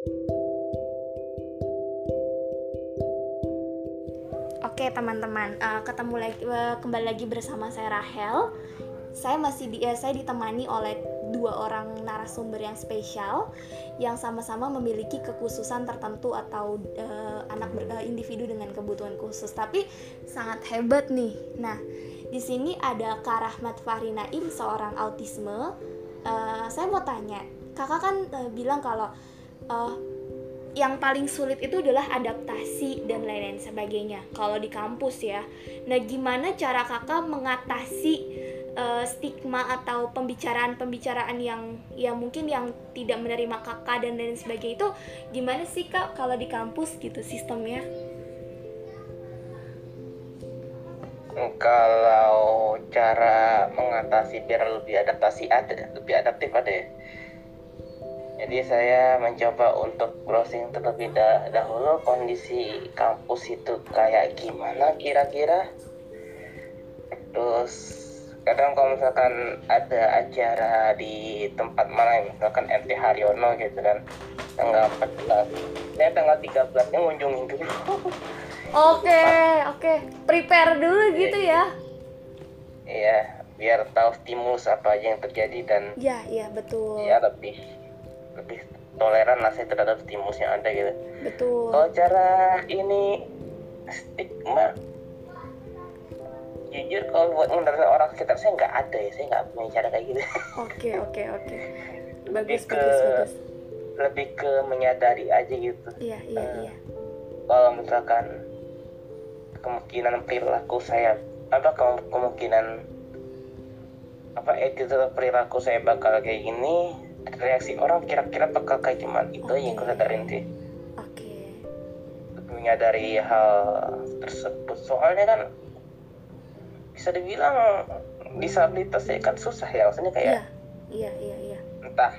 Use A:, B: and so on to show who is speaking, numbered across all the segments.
A: Oke teman-teman, uh, ketemu lagi uh, kembali lagi bersama saya Rahel. Saya masih di, uh, saya ditemani oleh dua orang narasumber yang spesial yang sama-sama memiliki kekhususan tertentu atau uh, anak ber, uh, individu dengan kebutuhan khusus. Tapi sangat hebat nih. Nah, di sini ada Kak Rahmat Fahri Naim, seorang autisme. Uh, saya mau tanya, kakak kan uh, bilang kalau uh, yang paling sulit itu adalah adaptasi dan lain-lain sebagainya kalau di kampus ya. Nah, gimana cara kakak mengatasi uh, stigma atau pembicaraan-pembicaraan yang ya mungkin yang tidak menerima kakak dan lain sebagainya itu gimana sih kak kalau di kampus gitu sistemnya?
B: Kalau cara mengatasi biar lebih adaptasi ada, lebih adaptif ada ya jadi saya mencoba untuk browsing terlebih dahulu kondisi kampus itu kayak gimana kira-kira. Terus kadang kalau misalkan ada acara di tempat mana misalkan MT Haryono gitu kan tanggal 14 saya tanggal 13 nya ngunjungin dulu.
A: Oke oke. Okay. prepare dulu gitu ya.
B: Iya biar tahu stimulus apa aja yang terjadi dan
A: iya iya betul.
B: ya lebih lebih toleran lah saya terhadap stimulus yang ada gitu.
A: Betul.
B: Kalau cara ini stigma jujur kalau buat menurut orang sekitar saya nggak ada ya saya nggak punya cara kayak gitu.
A: Oke oke oke. Bagus
B: ke,
A: bagus bagus.
B: lebih ke menyadari aja gitu.
A: Iya iya uh, iya.
B: kalau misalkan kemungkinan perilaku saya apa kemungkinan apa attitude perilaku saya bakal kayak gini reaksi orang kira-kira bakal kayak gimana itu okay. yang gue sadarin sih
A: oke okay.
B: menyadari hal tersebut soalnya kan bisa dibilang disabilitas ya kan susah ya maksudnya kayak
A: iya iya iya, iya.
B: entah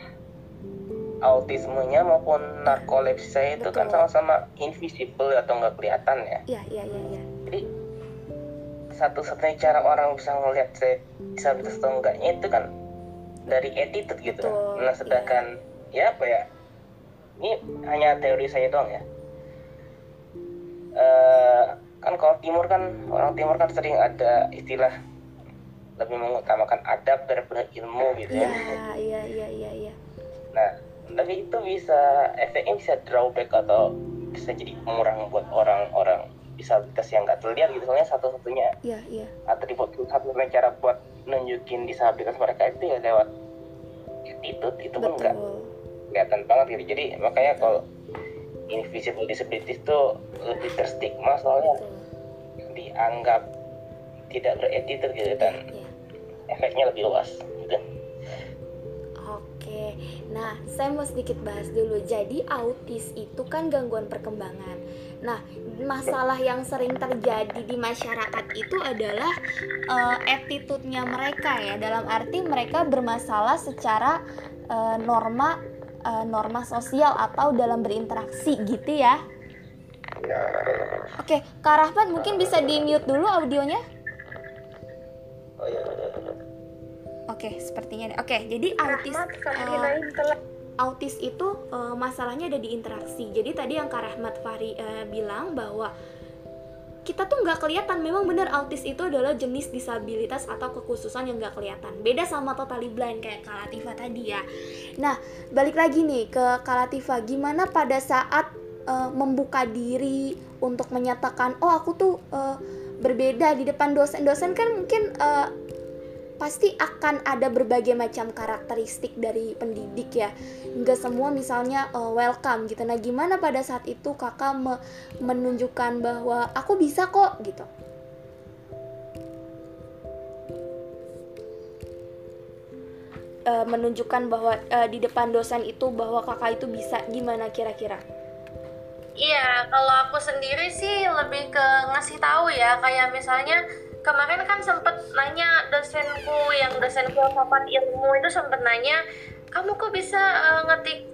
B: autismenya maupun narkolepsia itu kan Betul. kan sama-sama invisible atau nggak kelihatan ya
A: iya iya iya ya.
B: jadi satu-satunya cara orang bisa ngelihat saya disabilitas atau enggaknya itu kan dari attitude gitu. Betul, nah sedangkan iya. ya apa ya ini hanya teori saya doang ya. Uh, kan kalau timur kan orang timur kan sering ada istilah lebih mengutamakan adab daripada ilmu gitu ya.
A: Iya iya iya iya
B: nah tapi itu bisa efeknya bisa drawback atau bisa jadi pengurang buat orang-orang disabilitas yang nggak terlihat gitu soalnya satu-satunya
A: iya iya
B: atribut satu-satunya cara buat nunjukin disabilitas mereka itu ya lewat attitude itu pun nggak kelihatan banget gitu jadi makanya kalau invisible disability itu lebih terstigma soalnya Betul. dianggap tidak berattitude gitu dan ya. efeknya lebih luas gitu.
A: Oke, nah saya mau sedikit bahas dulu. Jadi autis itu kan gangguan perkembangan. Nah, masalah yang sering terjadi di masyarakat itu adalah uh, attitude-nya mereka ya. Dalam arti mereka bermasalah secara uh, norma uh, norma sosial atau dalam berinteraksi gitu ya. Oke, Kak Rahmat mungkin bisa di-mute dulu audionya. Oke, sepertinya. Oke, jadi autis uh, autis itu uh, masalahnya ada di interaksi. Jadi tadi yang Kak Rahmat Fahri uh, bilang bahwa kita tuh nggak kelihatan. Memang benar autis itu adalah jenis disabilitas atau kekhususan yang nggak kelihatan. Beda sama totally blind kayak Kalatifa tadi ya. Nah balik lagi nih ke Kalatifa gimana pada saat uh, membuka diri untuk menyatakan oh aku tuh uh, berbeda di depan dosen-dosen kan mungkin uh, pasti akan ada berbagai macam karakteristik dari pendidik ya. Nggak semua misalnya uh, welcome gitu. Nah gimana pada saat itu kakak me menunjukkan bahwa aku bisa kok gitu? Uh, menunjukkan bahwa uh, di depan dosen itu bahwa kakak itu bisa. Gimana kira-kira?
C: Iya, kalau aku sendiri sih lebih ke ngasih tahu ya, kayak misalnya kemarin kan sempet nanya dosenku yang dosen filsafat ilmu itu sempet nanya kamu kok bisa uh, ngetik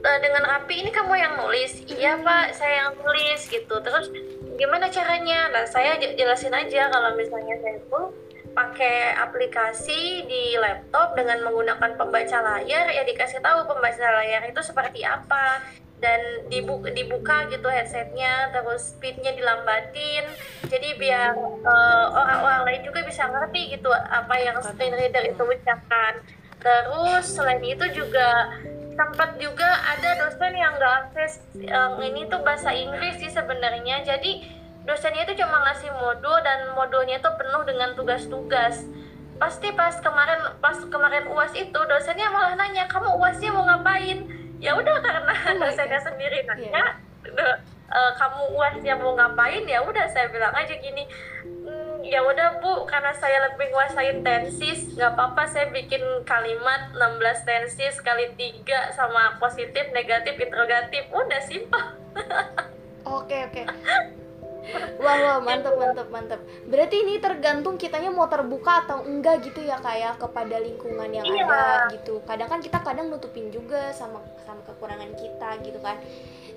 C: uh, dengan rapi? Ini kamu yang nulis. Iya pak saya yang nulis gitu. Terus gimana caranya? Nah saya jelasin aja kalau misalnya saya tuh pakai aplikasi di laptop dengan menggunakan pembaca layar ya dikasih tahu pembaca layar itu seperti apa dan dibuka, dibuka gitu headsetnya terus speednya dilambatin. Jadi biar uh, orang-orang lain juga bisa ngerti gitu apa yang screen reader itu ucapkan. Terus selain itu juga sempat juga ada dosen yang nggak akses yang ini tuh bahasa Inggris sih sebenarnya. Jadi dosennya itu cuma ngasih modul dan modulnya itu penuh dengan tugas-tugas. Pasti pas kemarin pas kemarin uas itu dosennya malah nanya kamu uasnya mau ngapain ya udah karena oh dosennya sendiri nanya yeah. Iya. uh, kamu uasnya mau ngapain ya udah saya bilang aja gini ya udah bu karena saya lebih nguasain tensis nggak apa-apa saya bikin kalimat 16 tensis kali tiga sama positif negatif interrogatif udah simpel.
A: Oke oke Wah, wah, mantep, mantep, mantep. Berarti ini tergantung kitanya mau terbuka atau enggak gitu ya kayak ya, kepada lingkungan yang iya. ada gitu. Kadang kan kita kadang nutupin juga sama sama kekurangan kita gitu kan.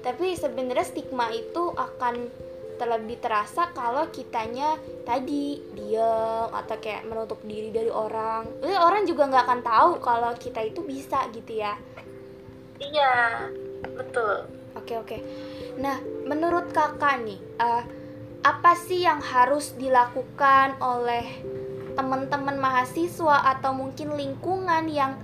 A: Tapi sebenarnya stigma itu akan terlebih terasa kalau kitanya tadi diam atau kayak menutup diri dari orang. Jadi orang juga nggak akan tahu kalau kita itu bisa gitu ya.
C: Iya, betul.
A: Oke oke. Nah, menurut kakak nih, uh, apa sih yang harus dilakukan oleh teman-teman mahasiswa atau mungkin lingkungan yang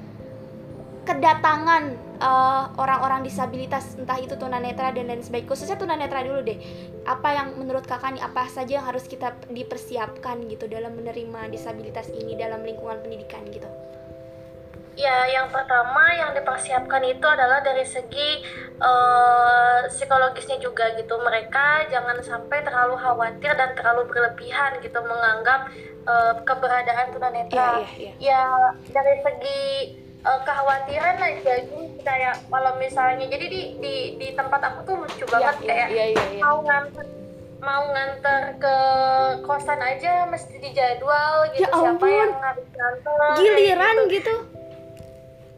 A: kedatangan uh, orang-orang disabilitas entah itu tunanetra dan lain sebagainya? Khususnya tunanetra dulu deh. Apa yang menurut kakak nih apa saja yang harus kita dipersiapkan gitu dalam menerima disabilitas ini dalam lingkungan pendidikan gitu
C: Ya, yang pertama yang dipersiapkan itu adalah dari segi uh, psikologisnya juga gitu. Mereka jangan sampai terlalu khawatir dan terlalu berlebihan gitu menganggap uh, keberadaan tunanetra. Ya, ya, ya. ya dari segi uh, kekhawatiran aja gitu kayak kalau misalnya jadi di di di tempat aku tuh lucu iya, banget ya, kayak ya, ya, ya. mau nganter mau nganter ke kosan aja mesti dijadwal gitu ya siapa yang harus nganter
A: giliran gitu. gitu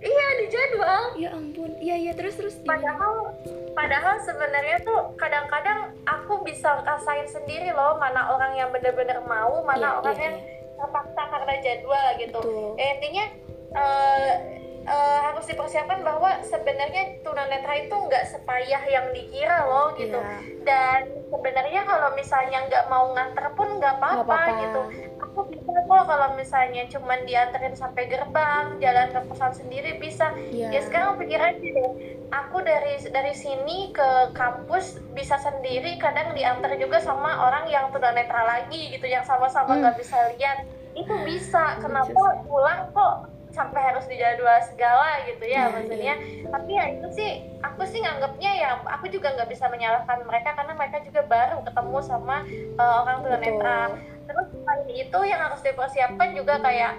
C: iya dijadwal
A: ya ampun. Iya iya terus terus
C: padahal padahal sebenarnya tuh kadang-kadang aku bisa rasain sendiri loh mana orang yang bener-bener mau mana ya, orang ya, yang terpaksa karena jadwal gitu. Eh, intinya uh, uh, harus dipersiapkan bahwa sebenarnya tunanetra itu nggak sepayah yang dikira loh gitu yeah. dan sebenarnya kalau misalnya nggak mau nganter pun nggak apa-apa gitu aku bisa kok kalau misalnya cuman dianterin sampai gerbang jalan ke kosan sendiri bisa yeah. ya sekarang pikir aja deh aku dari dari sini ke kampus bisa sendiri kadang diantar juga sama orang yang tunanetra lagi gitu yang sama-sama hmm. nggak hmm. bisa lihat itu bisa kenapa pulang kok sampai harus dijadwal segala gitu ya yeah, maksudnya yeah. tapi ya itu sih aku sih nganggapnya ya aku juga nggak bisa menyalahkan mereka karena mereka juga baru ketemu sama uh, orang tunanetra terus selain itu yang harus dipersiapkan juga kayak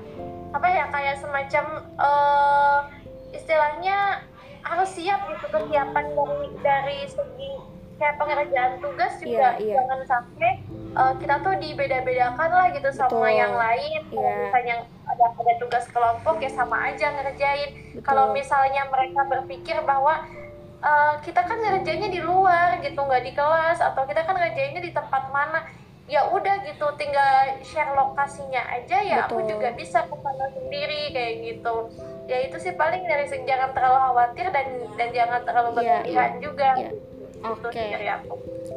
C: apa ya kayak semacam uh, istilahnya harus siap gitu kesiapan dari dari segi kayak pengerjaan tugas juga yeah, yeah. jangan sampai uh, kita tuh dibeda-bedakan lah gitu Betul. sama yang lain yeah. Ada ada tugas kelompok ya sama aja ngerjain kalau misalnya mereka berpikir bahwa uh, kita kan ngerjainnya di luar gitu nggak di kelas atau kita kan ngerjainnya di tempat mana ya udah gitu tinggal share lokasinya aja ya Betul. aku juga bisa ke sana sendiri kayak gitu ya itu sih paling dari jangan terlalu khawatir dan dan jangan terlalu iya, berlebihan yeah, yeah, juga yeah.
A: Oke. Okay.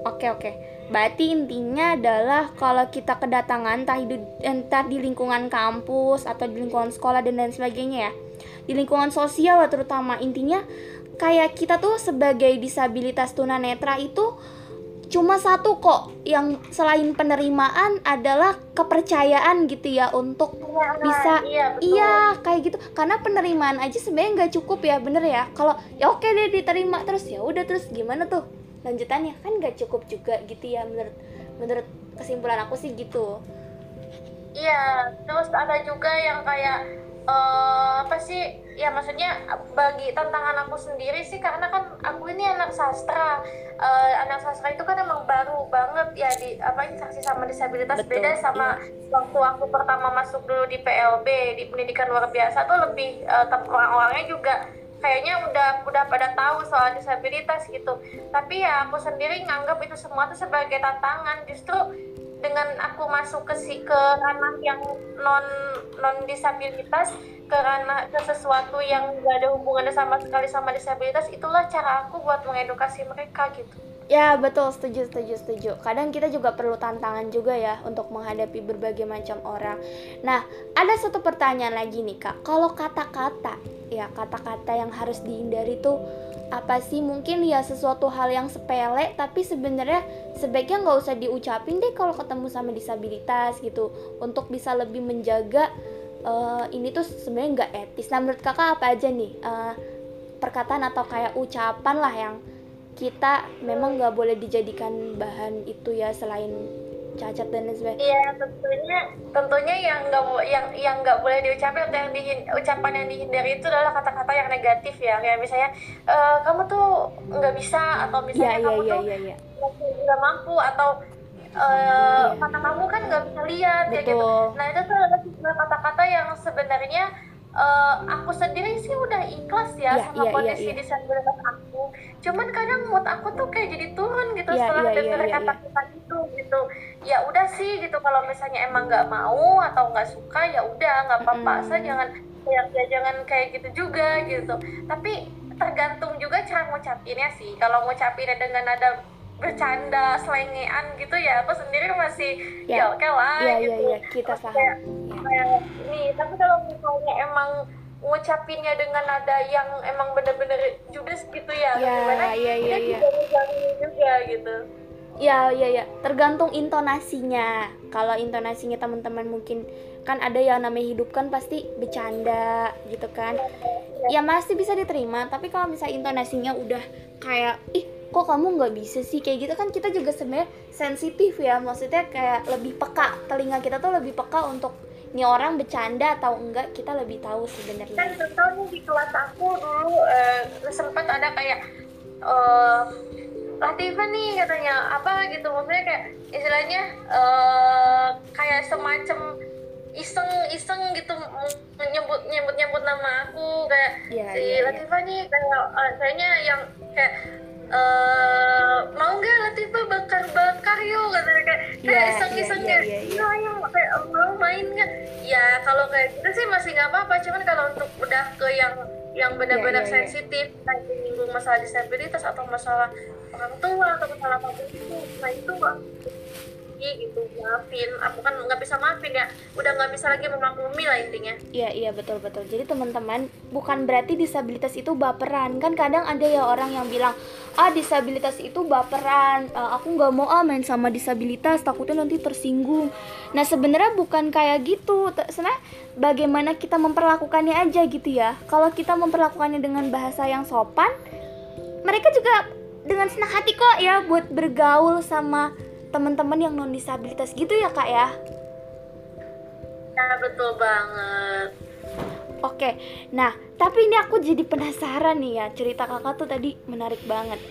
A: Oke oke. Berarti intinya adalah kalau kita kedatangan entah di, entah di lingkungan kampus atau di lingkungan sekolah dan lain sebagainya ya. Di lingkungan sosial lah terutama. Intinya kayak kita tuh sebagai disabilitas tunanetra itu cuma satu kok. Yang selain penerimaan adalah kepercayaan gitu ya untuk ya, bisa iya, iya kayak gitu. Karena penerimaan aja sebenarnya nggak cukup ya bener ya. Kalau ya oke deh diterima terus ya udah terus gimana tuh lanjutannya kan nggak cukup juga gitu ya menurut menurut kesimpulan aku sih gitu.
C: Iya terus ada juga yang kayak uh, apa sih ya maksudnya bagi tantangan aku sendiri sih karena kan aku ini anak sastra. Uh, anak sastra itu kan emang baru banget ya di apa interaksi sama disabilitas. Betul, beda sama iya. waktu aku pertama masuk dulu di PLB di pendidikan luar biasa tuh lebih uh, orang-orangnya juga kayaknya udah udah pada tahu soal disabilitas gitu. Tapi ya aku sendiri nganggap itu semua tuh sebagai tantangan. Justru dengan aku masuk ke si ke ranah yang non non disabilitas ke ranah ke sesuatu yang gak ada hubungannya sama sekali sama disabilitas itulah cara aku buat mengedukasi mereka gitu
A: Ya betul setuju setuju setuju. Kadang kita juga perlu tantangan juga ya untuk menghadapi berbagai macam orang. Nah ada satu pertanyaan lagi nih kak. Kalau kata-kata ya kata-kata yang harus dihindari tuh apa sih mungkin ya sesuatu hal yang sepele tapi sebenarnya sebaiknya nggak usah diucapin deh kalau ketemu sama disabilitas gitu untuk bisa lebih menjaga uh, ini tuh sebenarnya nggak etis. Nah menurut kakak apa aja nih uh, perkataan atau kayak ucapan lah yang kita memang nggak boleh dijadikan bahan itu ya selain cacat dan lain sebagainya.
C: Iya tentunya tentunya yang nggak yang yang nggak boleh diucapin atau yang dihin, ucapan yang dihindari itu adalah kata-kata yang negatif ya kayak misalnya e, kamu tuh nggak bisa atau misalnya
A: ya,
C: kamu
A: ya,
C: tuh
A: ya, ya.
C: nggak mampu atau uh, mata kamu kan nggak bisa lihat ya gitu. Nah itu tuh adalah kata-kata yang sebenarnya uh, aku sendiri sih udah ikhlas ya yeah, sama yeah, kondisi yeah, yeah. disabilitas aku. Cuman kadang mood aku tuh kayak jadi turun gitu yeah, setelah yeah, dengar yeah, kata-kata yeah. itu gitu. Ya udah sih gitu kalau misalnya emang nggak mau atau nggak suka ya udah nggak apa-apa. Mm. Saya jangan ya, ya jangan kayak gitu juga gitu. Tapi tergantung juga cara ngucapinnya sih. Kalau ngucapinnya dengan ada bercanda selengean gitu ya aku sendiri masih ya, ya oke okay lah
A: ya,
C: gitu
A: ya, ya. kita paham kayak,
C: kayak nih tapi kalau misalnya emang ngucapinnya dengan nada yang emang bener-bener judes gitu ya,
A: ya gimana? ya, ya, ya.
C: juga gitu.
A: Ya ya ya. Tergantung intonasinya. Kalau intonasinya teman-teman mungkin kan ada yang namanya hidup kan pasti bercanda gitu kan. Ya, ya masih bisa diterima. Tapi kalau misalnya intonasinya udah kayak ih kok kamu nggak bisa sih? Kayak gitu kan kita juga sebenarnya sensitif ya. Maksudnya kayak lebih peka telinga kita tuh lebih peka untuk ini orang bercanda atau enggak kita lebih tahu sebenarnya
C: kan contohnya di kelas aku dulu uh, sempat ada kayak uh, Latifah nih katanya apa gitu maksudnya kayak istilahnya uh, kayak semacam iseng-iseng gitu nyebut nyebut nyebut nama aku kayak ya, si ya, Latifah ya. nih kayak uh, kayaknya yang kayak uh, bakar-bakar yuk katanya kayak kayak yeah, iseng-iseng yeah, yeah, yeah, yeah. ya kayak mau main nggak ya kalau kayak gitu sih masih nggak apa-apa cuman kalau untuk udah ke yang yang benar-benar yeah, yeah, sensitif kayak menyinggung masalah disabilitas atau masalah orang tua atau masalah apa itu nah itu lagi gitu maafin. Aku kan nggak bisa maafin ya. Udah nggak bisa lagi memaklumi lah intinya.
A: Iya iya betul betul. Jadi teman-teman bukan berarti disabilitas itu baperan. Kan kadang ada ya orang yang bilang ah disabilitas itu baperan. Uh, aku nggak mau ah main sama disabilitas. Takutnya nanti tersinggung. Nah sebenarnya bukan kayak gitu. Sebenarnya bagaimana kita memperlakukannya aja gitu ya. Kalau kita memperlakukannya dengan bahasa yang sopan mereka juga dengan senang hati kok ya buat bergaul sama teman-teman yang non disabilitas gitu ya kak ya?
C: Ya betul banget.
A: Oke nah tapi ini aku jadi penasaran nih ya cerita kakak tuh tadi menarik banget.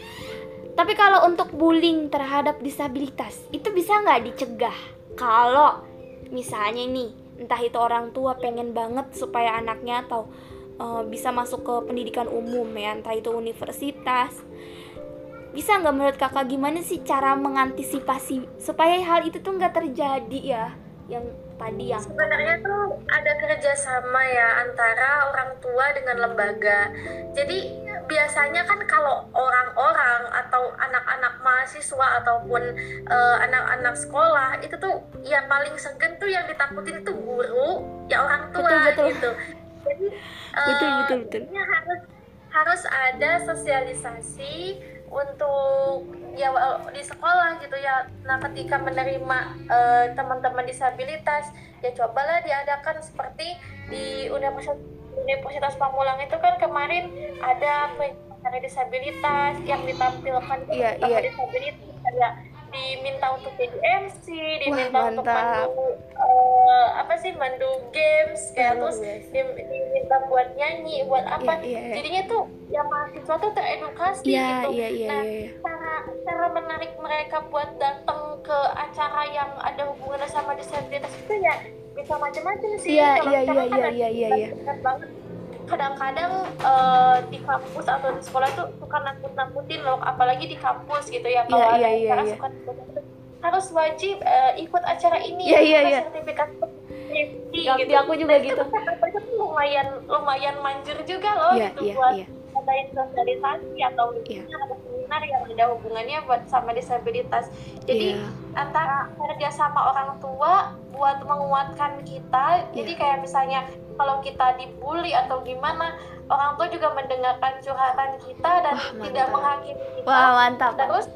A: Tapi kalau untuk bullying terhadap disabilitas itu bisa nggak dicegah? Kalau misalnya nih entah itu orang tua pengen banget supaya anaknya atau uh, bisa masuk ke pendidikan umum ya entah itu universitas bisa nggak menurut kakak gimana sih cara mengantisipasi supaya hal itu tuh nggak terjadi ya yang tadi yang
C: sebenarnya tuh ada kerjasama ya antara orang tua dengan lembaga jadi biasanya kan kalau orang-orang atau anak-anak mahasiswa ataupun uh, anak-anak sekolah itu tuh yang paling segen tuh yang ditakutin itu guru ya orang tua betul, betul. gitu jadi uh, betul, betul, betul. harus harus ada sosialisasi untuk ya di sekolah gitu ya nah ketika menerima uh, teman-teman disabilitas ya cobalah diadakan seperti di Universitas Universitas Pamulang itu kan kemarin ada pencari disabilitas yang ditampilkan
A: iya, iya.
C: disabilitas kayak diminta untuk jadi MC, diminta Wah, untuk mandu uh, apa sih mandu games kayak terus diminta buat nyanyi, buat apa. Yeah, yeah, yeah. Jadinya tuh ya mahasiswa tuh teredukasi
A: yeah,
C: gitu.
A: Yeah, yeah,
C: nah,
A: yeah, yeah.
C: cara cara menarik mereka buat datang ke acara yang ada hubungannya sama disabilitas itu ya bisa macam-macam sih.
A: Iya, iya, iya, iya, iya, iya, iya.
C: banget kadang-kadang uh, di kampus atau di sekolah tuh suka nakut-nakutin loh apalagi di kampus gitu ya
A: kalau yeah, yeah, yeah, yeah.
C: suka harus wajib uh, ikut acara ini
A: yeah, yeah, yeah.
C: sertifikat
A: gitu. aku juga gitu.
C: Itu lumayan lumayan manjur juga loh
A: yeah,
C: gitu
A: yeah,
C: buat
A: yeah.
C: sosialisasi atau yeah. ada seminar yang ada hubungannya buat sama disabilitas. Jadi yeah. antara kerja sama orang tua buat menguatkan kita. Yeah. Jadi kayak misalnya kalau kita dibully atau gimana, orang tua juga mendengarkan curhatan kita dan Wah, tidak menghakimi kita.
A: Wah, mantap.
C: Terus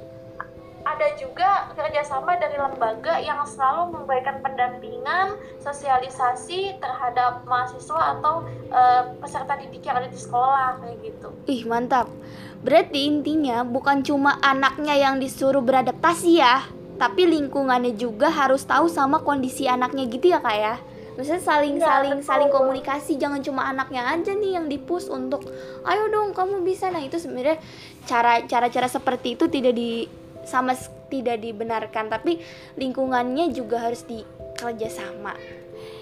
C: ada juga kerjasama dari lembaga yang selalu memberikan pendampingan sosialisasi terhadap mahasiswa atau uh, peserta didik yang ada di sekolah kayak gitu.
A: Ih mantap. Berarti intinya bukan cuma anaknya yang disuruh beradaptasi ya, tapi lingkungannya juga harus tahu sama kondisi anaknya gitu ya kak ya. Maksudnya saling ya, saling betul. saling komunikasi, jangan cuma anaknya aja nih yang dipus untuk ayo dong kamu bisa. Nah itu sebenarnya cara cara cara seperti itu tidak di sama tidak dibenarkan tapi lingkungannya juga harus dikerja sama.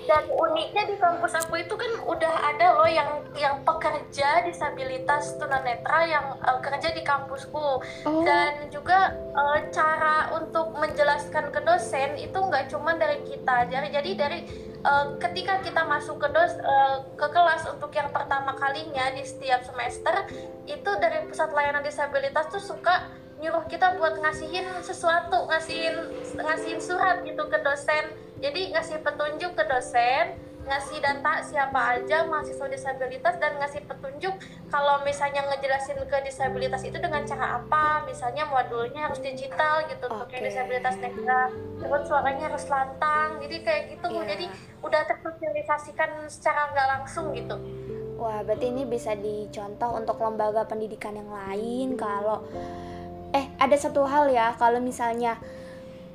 C: Dan uniknya di kampus aku itu kan udah ada loh yang yang pekerja disabilitas tunanetra yang uh, kerja di kampusku. Oh. dan juga uh, cara untuk menjelaskan ke dosen itu nggak cuma dari kita jadi jadi dari uh, ketika kita masuk ke dos uh, ke kelas untuk yang pertama kalinya di setiap semester itu dari pusat layanan disabilitas tuh suka nyuruh kita buat ngasihin sesuatu ngasihin ngasihin surat gitu ke dosen. Jadi ngasih petunjuk ke dosen ngasih data siapa aja mahasiswa disabilitas dan ngasih petunjuk kalau misalnya ngejelasin ke disabilitas itu dengan cara apa. Misalnya modulnya harus digital gitu okay. untuk yang disabilitas netra. Terus suaranya harus lantang jadi kayak gitu. Yeah. jadi udah tersosialisasikan secara nggak langsung gitu.
A: Wah, berarti ini bisa dicontoh untuk lembaga pendidikan yang lain. Kalau eh ada satu hal ya kalau misalnya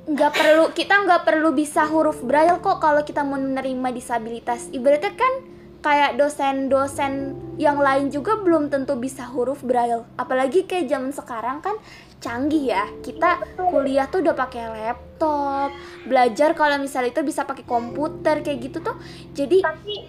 A: nggak perlu kita nggak perlu bisa huruf braille kok kalau kita mau menerima disabilitas. Ibaratnya kan kayak dosen-dosen yang lain juga belum tentu bisa huruf braille. Apalagi kayak zaman sekarang kan canggih ya. Kita kuliah tuh udah pakai laptop belajar kalau misalnya itu bisa pakai komputer kayak gitu tuh. Jadi
C: tapi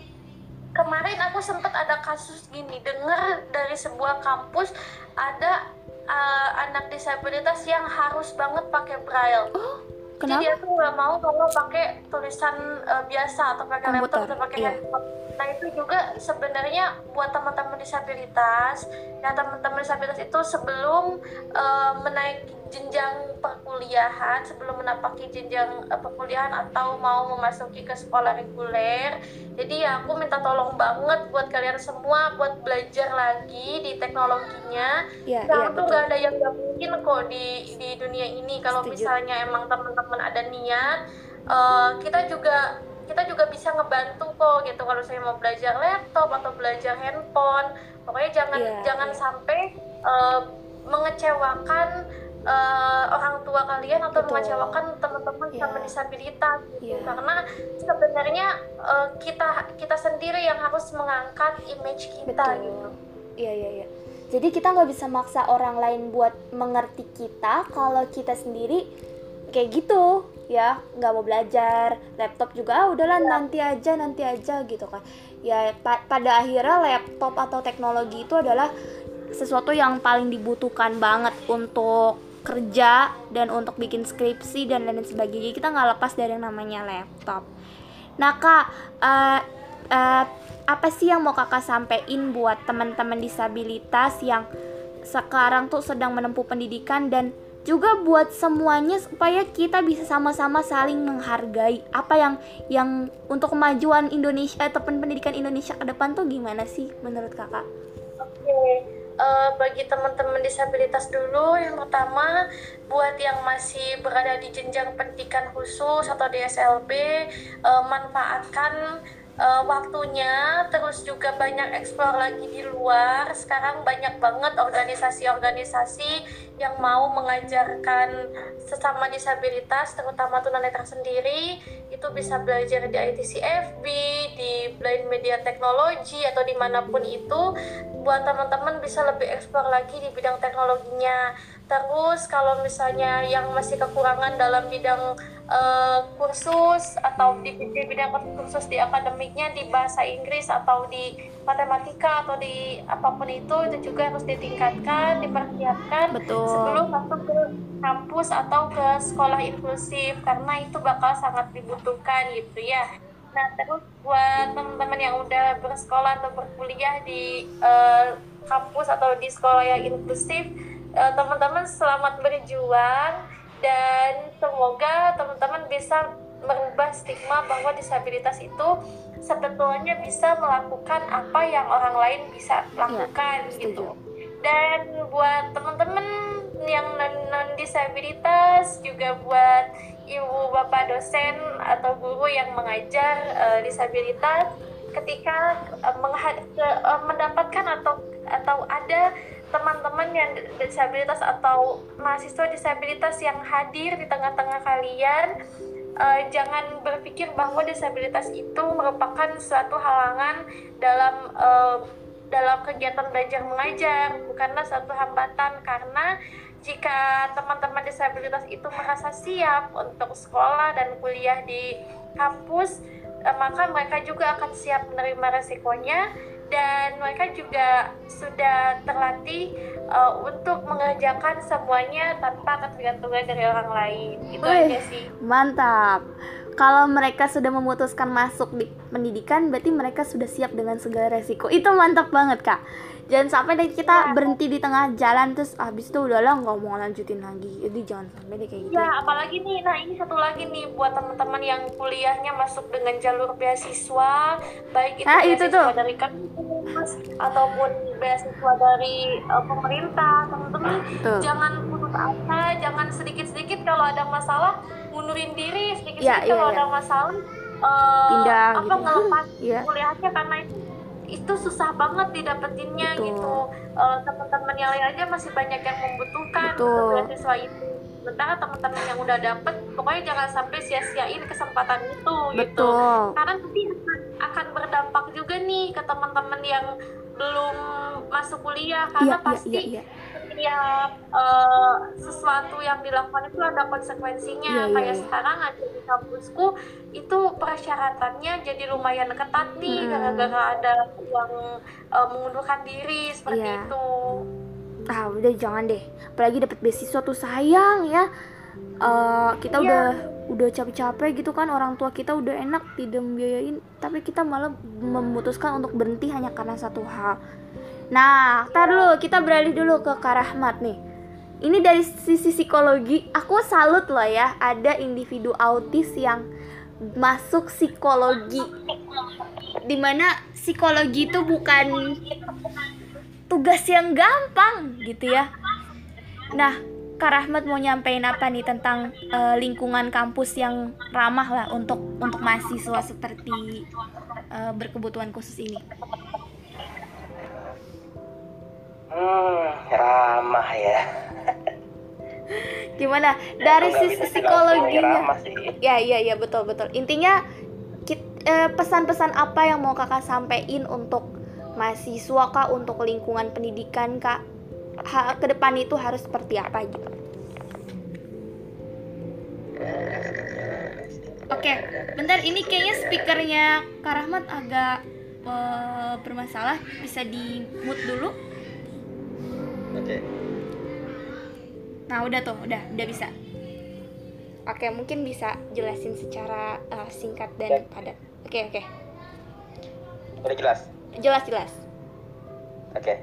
C: kemarin aku sempat ada kasus gini dengar dari sebuah kampus ada uh, anak disabilitas yang harus banget pakai braille. Oh, kenapa? Jadi dia tuh nggak mau kalau pakai tulisan uh, biasa atau pakai laptop atau pakai yeah. handphone. Nah itu juga sebenarnya buat teman-teman disabilitas, ya teman-teman disabilitas itu sebelum uh, menaiki jenjang perkuliahan sebelum menapaki jenjang uh, perkuliahan atau mau memasuki ke sekolah reguler. Jadi ya aku minta tolong banget buat kalian semua buat belajar lagi di teknologinya. Ya, Karena ya, tuh gak ada yang gak mungkin kok di di dunia ini kalau misalnya emang teman-teman ada niat uh, kita juga kita juga bisa ngebantu kok gitu kalau saya mau belajar laptop atau belajar handphone pokoknya jangan yeah, jangan yeah. sampai uh, mengecewakan uh, orang tua kalian atau Betul. mengecewakan teman-teman yeah. sama disabilitas gitu. yeah. karena sebenarnya uh, kita kita sendiri yang harus mengangkat image kita Betul. gitu
A: iya iya iya jadi kita nggak bisa maksa orang lain buat mengerti kita kalau kita sendiri kayak gitu ya nggak mau belajar. Laptop juga ah, udahlah ya. nanti aja nanti aja gitu kan. Ya pa pada akhirnya laptop atau teknologi itu adalah sesuatu yang paling dibutuhkan banget untuk kerja dan untuk bikin skripsi dan lain sebagainya. Kita nggak lepas dari yang namanya laptop. Nah kak uh, uh, apa sih yang mau kakak sampein buat teman-teman disabilitas yang sekarang tuh sedang menempuh pendidikan dan juga buat semuanya supaya kita bisa sama-sama saling menghargai apa yang yang untuk kemajuan Indonesia ataupun pendidikan Indonesia ke depan tuh gimana sih menurut kakak?
C: Oke, uh, bagi teman-teman disabilitas dulu yang pertama buat yang masih berada di jenjang pendidikan khusus atau di SLB uh, manfaatkan uh, waktunya terus juga banyak eksplor lagi di luar. Sekarang banyak banget organisasi-organisasi yang mau mengajarkan sesama disabilitas terutama tunanetra sendiri itu bisa belajar di ITCFB di Blind Media Teknologi atau di mana pun itu buat teman-teman bisa lebih eksplor lagi di bidang teknologinya. Terus kalau misalnya yang masih kekurangan dalam bidang uh, kursus atau di, di bidang kursus di akademiknya di bahasa Inggris atau di matematika atau di apa pun itu itu juga harus ditingkatkan dipersiapkan
A: Betul.
C: sebelum masuk ke kampus atau ke sekolah inklusif karena itu bakal sangat dibutuhkan gitu ya nah terus buat teman-teman yang udah bersekolah atau berkuliah di uh, kampus atau di sekolah yang inklusif uh, teman-teman selamat berjuang dan semoga teman-teman bisa merubah stigma bahwa disabilitas itu sebetulnya bisa melakukan apa yang orang lain bisa iya, lakukan ya, gitu. Dan buat teman-teman yang non disabilitas juga buat ibu bapak dosen atau guru yang mengajar uh, disabilitas ketika uh, uh, mendapatkan atau atau ada teman-teman yang disabilitas atau mahasiswa disabilitas yang hadir di tengah-tengah kalian uh, jangan berpikir bahwa disabilitas itu merupakan suatu halangan dalam uh, dalam kegiatan belajar mengajar bukanlah suatu hambatan. Karena jika teman-teman disabilitas itu merasa siap untuk sekolah dan kuliah di kampus uh, maka mereka juga akan siap menerima resikonya dan mereka juga sudah terlatih uh, untuk mengerjakan semuanya tanpa ketergantungan dari orang lain. Itu Wih, aja sih.
A: Mantap. Kalau mereka sudah memutuskan masuk di pendidikan, berarti mereka sudah siap dengan segala resiko. Itu mantap banget, Kak jangan sampai deh kita ya. berhenti di tengah jalan terus habis itu udahlah nggak mau lanjutin lagi jadi jangan sampai deh kayak gitu
C: ya apalagi nih nah ini satu lagi nih buat teman-teman yang kuliahnya masuk dengan jalur beasiswa baik itu nah, beasiswa itu tuh. dari kampus ataupun beasiswa dari uh, pemerintah teman-teman jangan putus asa jangan sedikit-sedikit kalau ada masalah mundurin diri sedikit-sedikit ya, kalau ya. ada masalah uh,
A: pindah
C: apa gitu. ngelepas ya. kuliahnya karena itu itu susah banget didapetinnya Betul. gitu uh, teman-teman yang lain aja masih banyak yang membutuhkan untuk beasiswa itu sementara teman-teman yang udah dapet pokoknya jangan sampai sia-siain kesempatan itu gitu. Betul. gitu karena nanti akan, akan berdampak juga nih ke teman-teman yang belum masuk kuliah karena ya, pasti ya, ya, ya setiap uh, sesuatu yang dilakukan itu ada konsekuensinya. Yeah, iya, kayak yeah, sekarang aja di kampusku itu persyaratannya jadi lumayan ketat nih gara-gara hmm. ada yang uh, mengundurkan diri seperti yeah. itu.
A: Ah udah jangan deh. Apalagi dapat beasiswa tuh sayang ya. Uh, kita yeah. udah udah capek-capek gitu kan orang tua kita udah enak tidak membiayain. Tapi kita malah memutuskan untuk berhenti hanya karena satu hal Nah, tar dulu kita beralih dulu ke Karahmat nih. Ini dari sisi psikologi, aku salut loh ya, ada individu autis yang masuk psikologi. Di mana psikologi itu bukan tugas yang gampang gitu ya. Nah, Kak Rahmat mau nyampein apa nih tentang uh, lingkungan kampus yang ramah lah untuk untuk mahasiswa seperti uh, berkebutuhan khusus ini?
B: Hmm, ramah ya.
A: Gimana? Dari sisi psikologinya? Ya, iya, iya, betul, betul. Intinya eh, pesan-pesan apa yang mau kakak sampaikan untuk mahasiswa kak, untuk lingkungan pendidikan kak? Ha, ke depan itu harus seperti apa gitu? Oke, okay, bentar ini kayaknya speakernya Kak Rahmat agak uh, bermasalah. Bisa di mute dulu. Oke. Nah, udah tuh, udah, udah bisa. Oke, mungkin bisa jelasin secara uh, singkat dan ya. padat. Oke, oke.
B: Udah jelas?
A: Jelas, jelas.
B: Oke.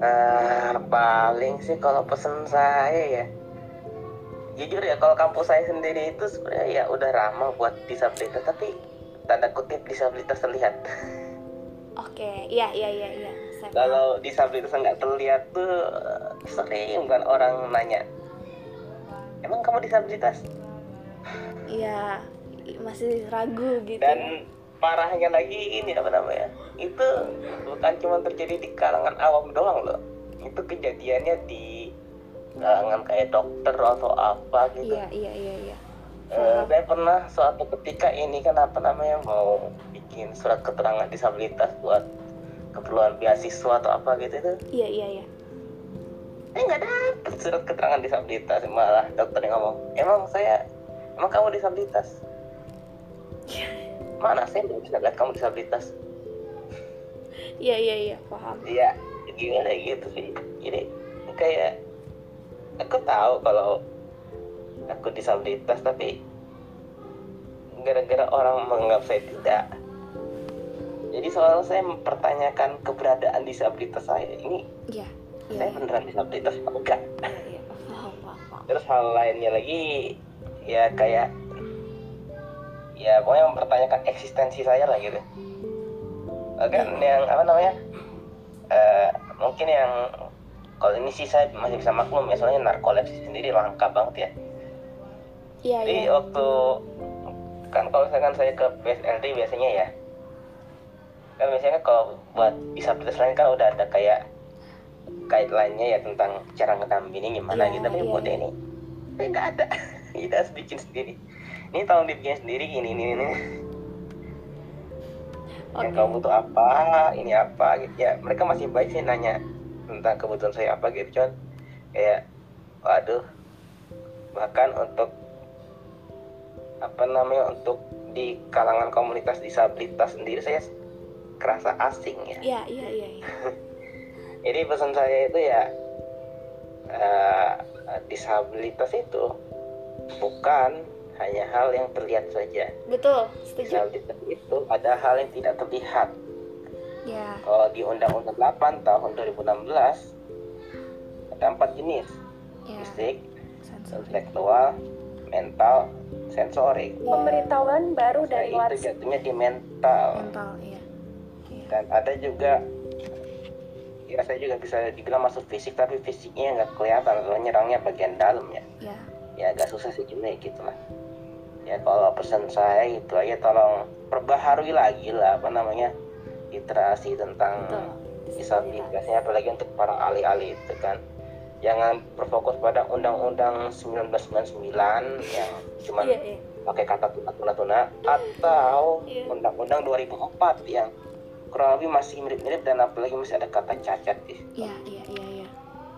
B: Uh, paling sih kalau pesan saya ya jujur ya kalau kampus saya sendiri itu sebenarnya ya udah ramah buat disabilitas tapi tanda kutip disabilitas terlihat
A: oke iya iya iya iya
B: kalau disabilitas nggak terlihat tuh sering kan orang nanya emang kamu disabilitas
A: iya masih ragu gitu.
B: Dan parahnya lagi ini apa namanya itu bukan cuma terjadi di kalangan awam doang loh. Itu kejadiannya di kalangan kayak dokter atau apa gitu.
A: Iya iya iya iya.
B: Uh, saya pernah suatu ketika ini kan apa namanya mau bikin surat keterangan disabilitas buat keperluan beasiswa atau apa gitu itu.
A: Iya iya iya.
B: Saya nggak dapet surat keterangan disabilitas malah dokter yang ngomong emang saya emang kamu disabilitas? Mana saya belum bisa lihat kamu disabilitas?
A: Iya iya iya paham.
B: Iya gimana gitu sih. Jadi kayak aku tahu kalau aku disabilitas tapi gara-gara orang menganggap saya tidak jadi soal saya mempertanyakan keberadaan disabilitas saya ini
A: iya
B: saya
A: iya.
B: beneran disabilitas enggak?
A: Iya iya. Paham paham paham
B: terus hal lainnya lagi ya kayak ya pokoknya mempertanyakan eksistensi saya lah gitu. Kan yang apa namanya? Eh, mungkin yang kalau ini sih saya masih bisa maklum ya soalnya narkolepsi sendiri langka banget ya.
A: Iya
B: jadi
A: iya.
B: waktu kan kalau misalkan saya ke PSLD biasanya ya kan biasanya kalau buat disabilitas lain kan udah ada kayak guideline-nya ya tentang cara ngedampingi gimana
A: Iya,
B: gitu tapi
A: iya,
B: buat
A: iya.
B: ini nggak ada. Kita harus bikin sendiri. Ini tolong dibikin sendiri ini ini ini yang
A: Oke.
B: kamu butuh apa ini apa gitu. Ya mereka masih baik sih nanya tentang kebutuhan saya apa gitu. Cuman kayak waduh bahkan untuk apa namanya untuk di kalangan komunitas disabilitas sendiri saya kerasa asing ya.
A: Iya iya iya iya.
B: jadi pesan saya itu ya eh, disabilitas itu bukan hanya hal yang terlihat saja.
A: Betul setuju.
B: Disabilitas itu ada hal yang tidak terlihat.
A: Ya.
B: Kalau di Undang-Undang 8 tahun 2016 ada empat jenis.
A: Ya.
B: Fisik,
A: sensor
B: intelektual, mental, sensorik.
C: Pemberitahuan baru
B: Nah,
C: dari
B: itu
C: WhatsApp.
B: jatuhnya di mental.
A: mental iya
B: Dan ada juga ya saya juga bisa dibilang masuk fisik tapi fisiknya nggak kelihatan soalnya nyerangnya bagian dalam ya.
A: ya
B: Ya agak susah sih cuma ya gitu lah. Ya kalau pesan saya itu aja tolong perbaharui lagi lah apa namanya literasi tentang disabilitasnya apalagi untuk para ahli-ahli itu kan jangan berfokus pada undang-undang 1999 yang cuma
A: iya iya
B: pakai kata tuna-tuna atau
A: Iya.
B: undang-undang 2004 yang kurang lebih masih mirip-mirip dan apalagi masih ada kata cacat situ.
A: iya iya iya iya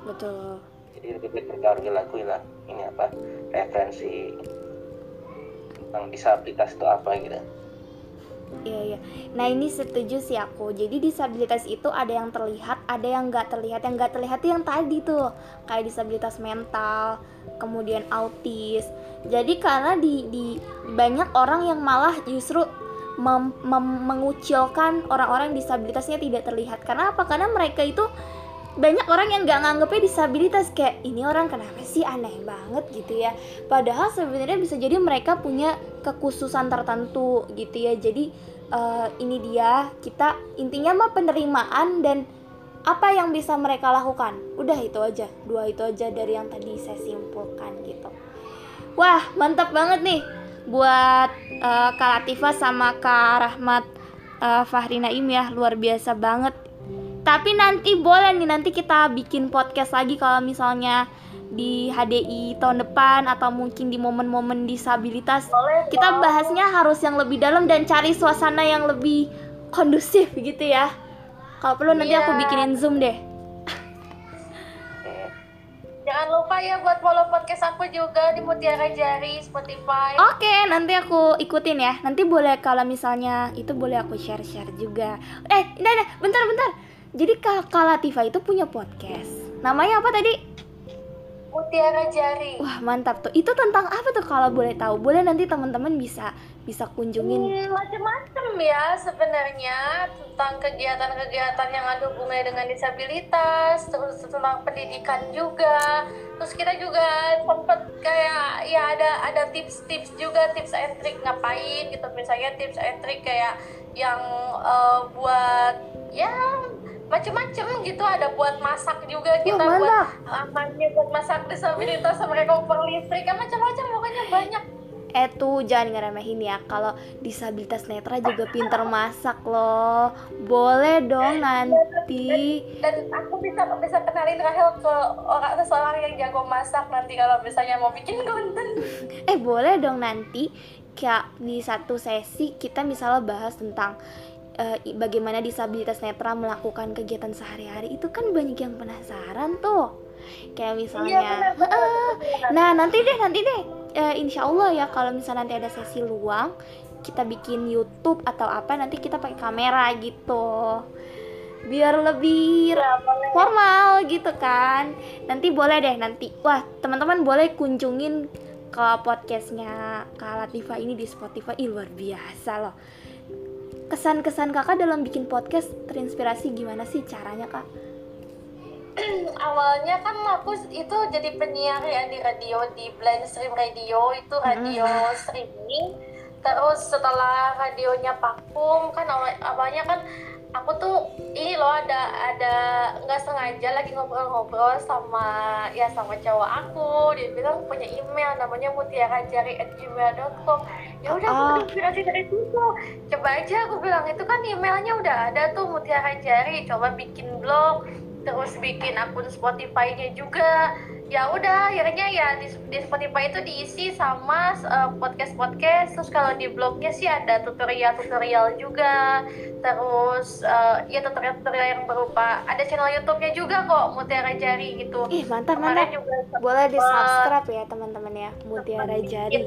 A: betul
B: jadi lebih baik bergaul lagu lah ini apa referensi tentang disabilitas itu apa gitu
A: Iya iya. Nah ini setuju sih aku. Jadi disabilitas itu ada yang terlihat, ada yang nggak terlihat. Yang nggak terlihat itu yang tadi tuh, kayak disabilitas mental, kemudian autis. Jadi karena di, di banyak orang yang malah justru mengucilkan orang-orang yang disabilitasnya tidak terlihat. Karena apa? Karena mereka itu banyak orang yang nggak nganggepnya disabilitas. Kayak ini orang kenapa sih aneh banget? gitu ya. Padahal sebenarnya bisa jadi mereka punya kekhususan tertentu gitu ya. Jadi eh, ini dia kita intinya mah penerimaan dan apa yang bisa mereka lakukan. Udah itu aja dua itu aja dari yang tadi saya simpulkan gitu. Wah mantap banget nih buat eh, Kak Latifah sama Kak Rahmat eh, Fahri Naim ya luar biasa banget tapi nanti boleh nih nanti kita bikin podcast lagi kalau misalnya di HDI tahun depan atau mungkin di momen-momen disabilitas
C: Boleh
A: kita bahasnya harus yang lebih dalam dan cari suasana yang lebih kondusif gitu ya kalau perlu nanti aku
C: Iya.
A: bikinin zoom deh.
C: Jangan lupa ya buat follow podcast aku juga di Mutiara Jari Spotify.
A: Oke, nanti aku ikutin ya. Nanti boleh kalau misalnya itu boleh aku share-share juga. Eh, ini ada, bentar-bentar. Jadi Kakak Latifah itu punya podcast. Namanya apa tadi?
C: Mutiara Jari.
A: Wah, mantap tuh. Itu tentang apa tuh kalau boleh tahu? Boleh nanti teman-teman bisa bisa kunjungin.
C: Hmm, macem-macem ya sebenarnya tentang kegiatan-kegiatan yang ada hubungannya dengan disabilitas, terus tentang pendidikan juga. Terus kita juga sempet kayak ya ada ada tips-tips juga tips and trick ngapain gitu misalnya tips and trick kayak yang eh, buat ya macem-macem gitu ada buat masak juga kita
A: Wah,
C: buat amannya buat masak disabilitas sama kompor listrik kan macam-macam pokoknya banyak
A: Eh tuh jangan ngeremehin ya. Kalau disabilitas netra juga pinter masak loh. Boleh dong nanti.
C: dan aku bisa bisa kenalin Rahel ke orang seseorang yang jago masak nanti kalau misalnya mau bikin konten
A: Eh boleh dong nanti kayak di satu sesi kita misalnya bahas tentang eh, bagaimana disabilitas netra melakukan kegiatan sehari-hari itu kan banyak yang penasaran tuh. kayak misalnya iya, nah nanti deh nanti deh. Uh, insya Allah ya kalau misalnya nanti ada sesi luang kita bikin YouTube atau apa nanti kita pakai kamera gitu. Biar lebih ya, formal gitu kan. Nanti boleh deh nanti. Wah teman-teman boleh kunjungin ke podcastnya Kak Latifa ini di Spotify. Ih, luar biasa loh kesan-kesan kakak dalam bikin podcast terinspirasi gimana sih caranya kak?
C: awalnya kan aku itu jadi penyiar ya di radio di Blind Stream Radio itu radio hmm. streaming terus setelah radionya vakum kan awal, awalnya kan aku tuh ini loh ada ada nggak sengaja lagi ngobrol-ngobrol sama ya sama cowok aku. Dia bilang punya email namanya mutiarajari@gmail.com ya udah aku ah. inspirasi dari situ. Coba aja aku bilang itu kan emailnya udah ada tuh mutiara jari. Coba bikin blog terus bikin akun Spotify-nya juga. Ya udah akhirnya ya di, di Spotify itu diisi sama uh, podcast-podcast. Terus kalau di blognya sih ada tutorial-tutorial juga. Terus uh, ya tutorial-tutorial yang berupa ada channel YouTube-nya juga kok Mutiara Jari gitu.
A: Ih mantap Kemarin mantap. juga boleh di subscribe ya teman-teman ya Mutiara Jari.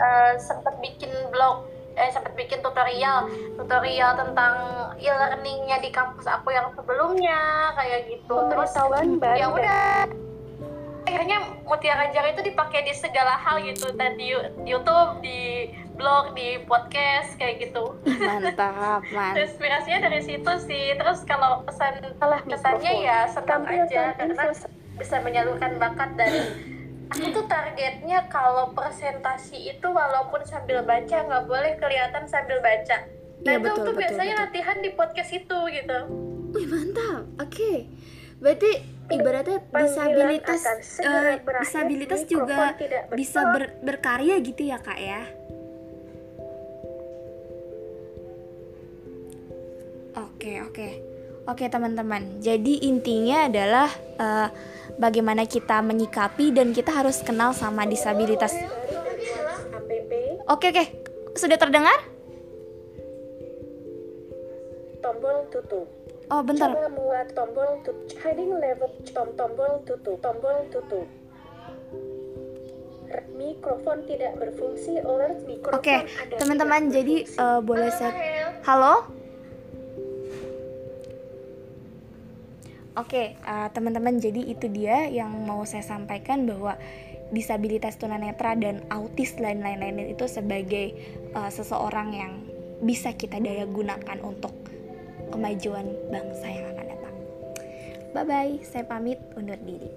C: uh, sempat bikin blog eh sempat bikin tutorial tutorial tentang e-learningnya di kampus aku yang sebelumnya kayak gitu. Terus ya udah. Akhirnya Mutiara Jari itu dipakai di segala hal gitu tadi YouTube di blog di podcast kayak gitu.
A: Mantap mantap.
C: Inspirasinya dari situ sih. Terus kalau pesan kesannya ya senang aja karena bisa menyalurkan bakat dari aku tuh targetnya kalau presentasi itu walaupun sambil baca nggak boleh kelihatan sambil baca. Nah ya, itu betul, tuh betul, biasanya betul. latihan di podcast itu gitu.
A: Wih mantap. Oke. Okay. berarti ibaratnya disabilitas uh, disabilitas juga bisa ber, berkarya gitu ya kak ya? Oke oke. Oke teman-teman. Jadi intinya adalah uh, bagaimana kita menyikapi dan kita harus kenal sama disabilitas. Oke oke, sudah terdengar?
C: Tombol tutup.
A: Oh bentar.
C: Coba muat tombol tutup. Heading level tom tombol tutup. Tombol tutup. Mikrofon tidak berfungsi. Alert mikrofon.
A: Oke, okay. teman-teman jadi uh, boleh saya. Halo? Oke, okay, uh, teman-teman, jadi itu dia yang mau saya sampaikan bahwa disabilitas tunanetra dan autis dan lain-lain itu sebagai uh, seseorang yang bisa kita daya gunakan untuk kemajuan bangsa yang akan datang. Bye bye, saya pamit undur diri.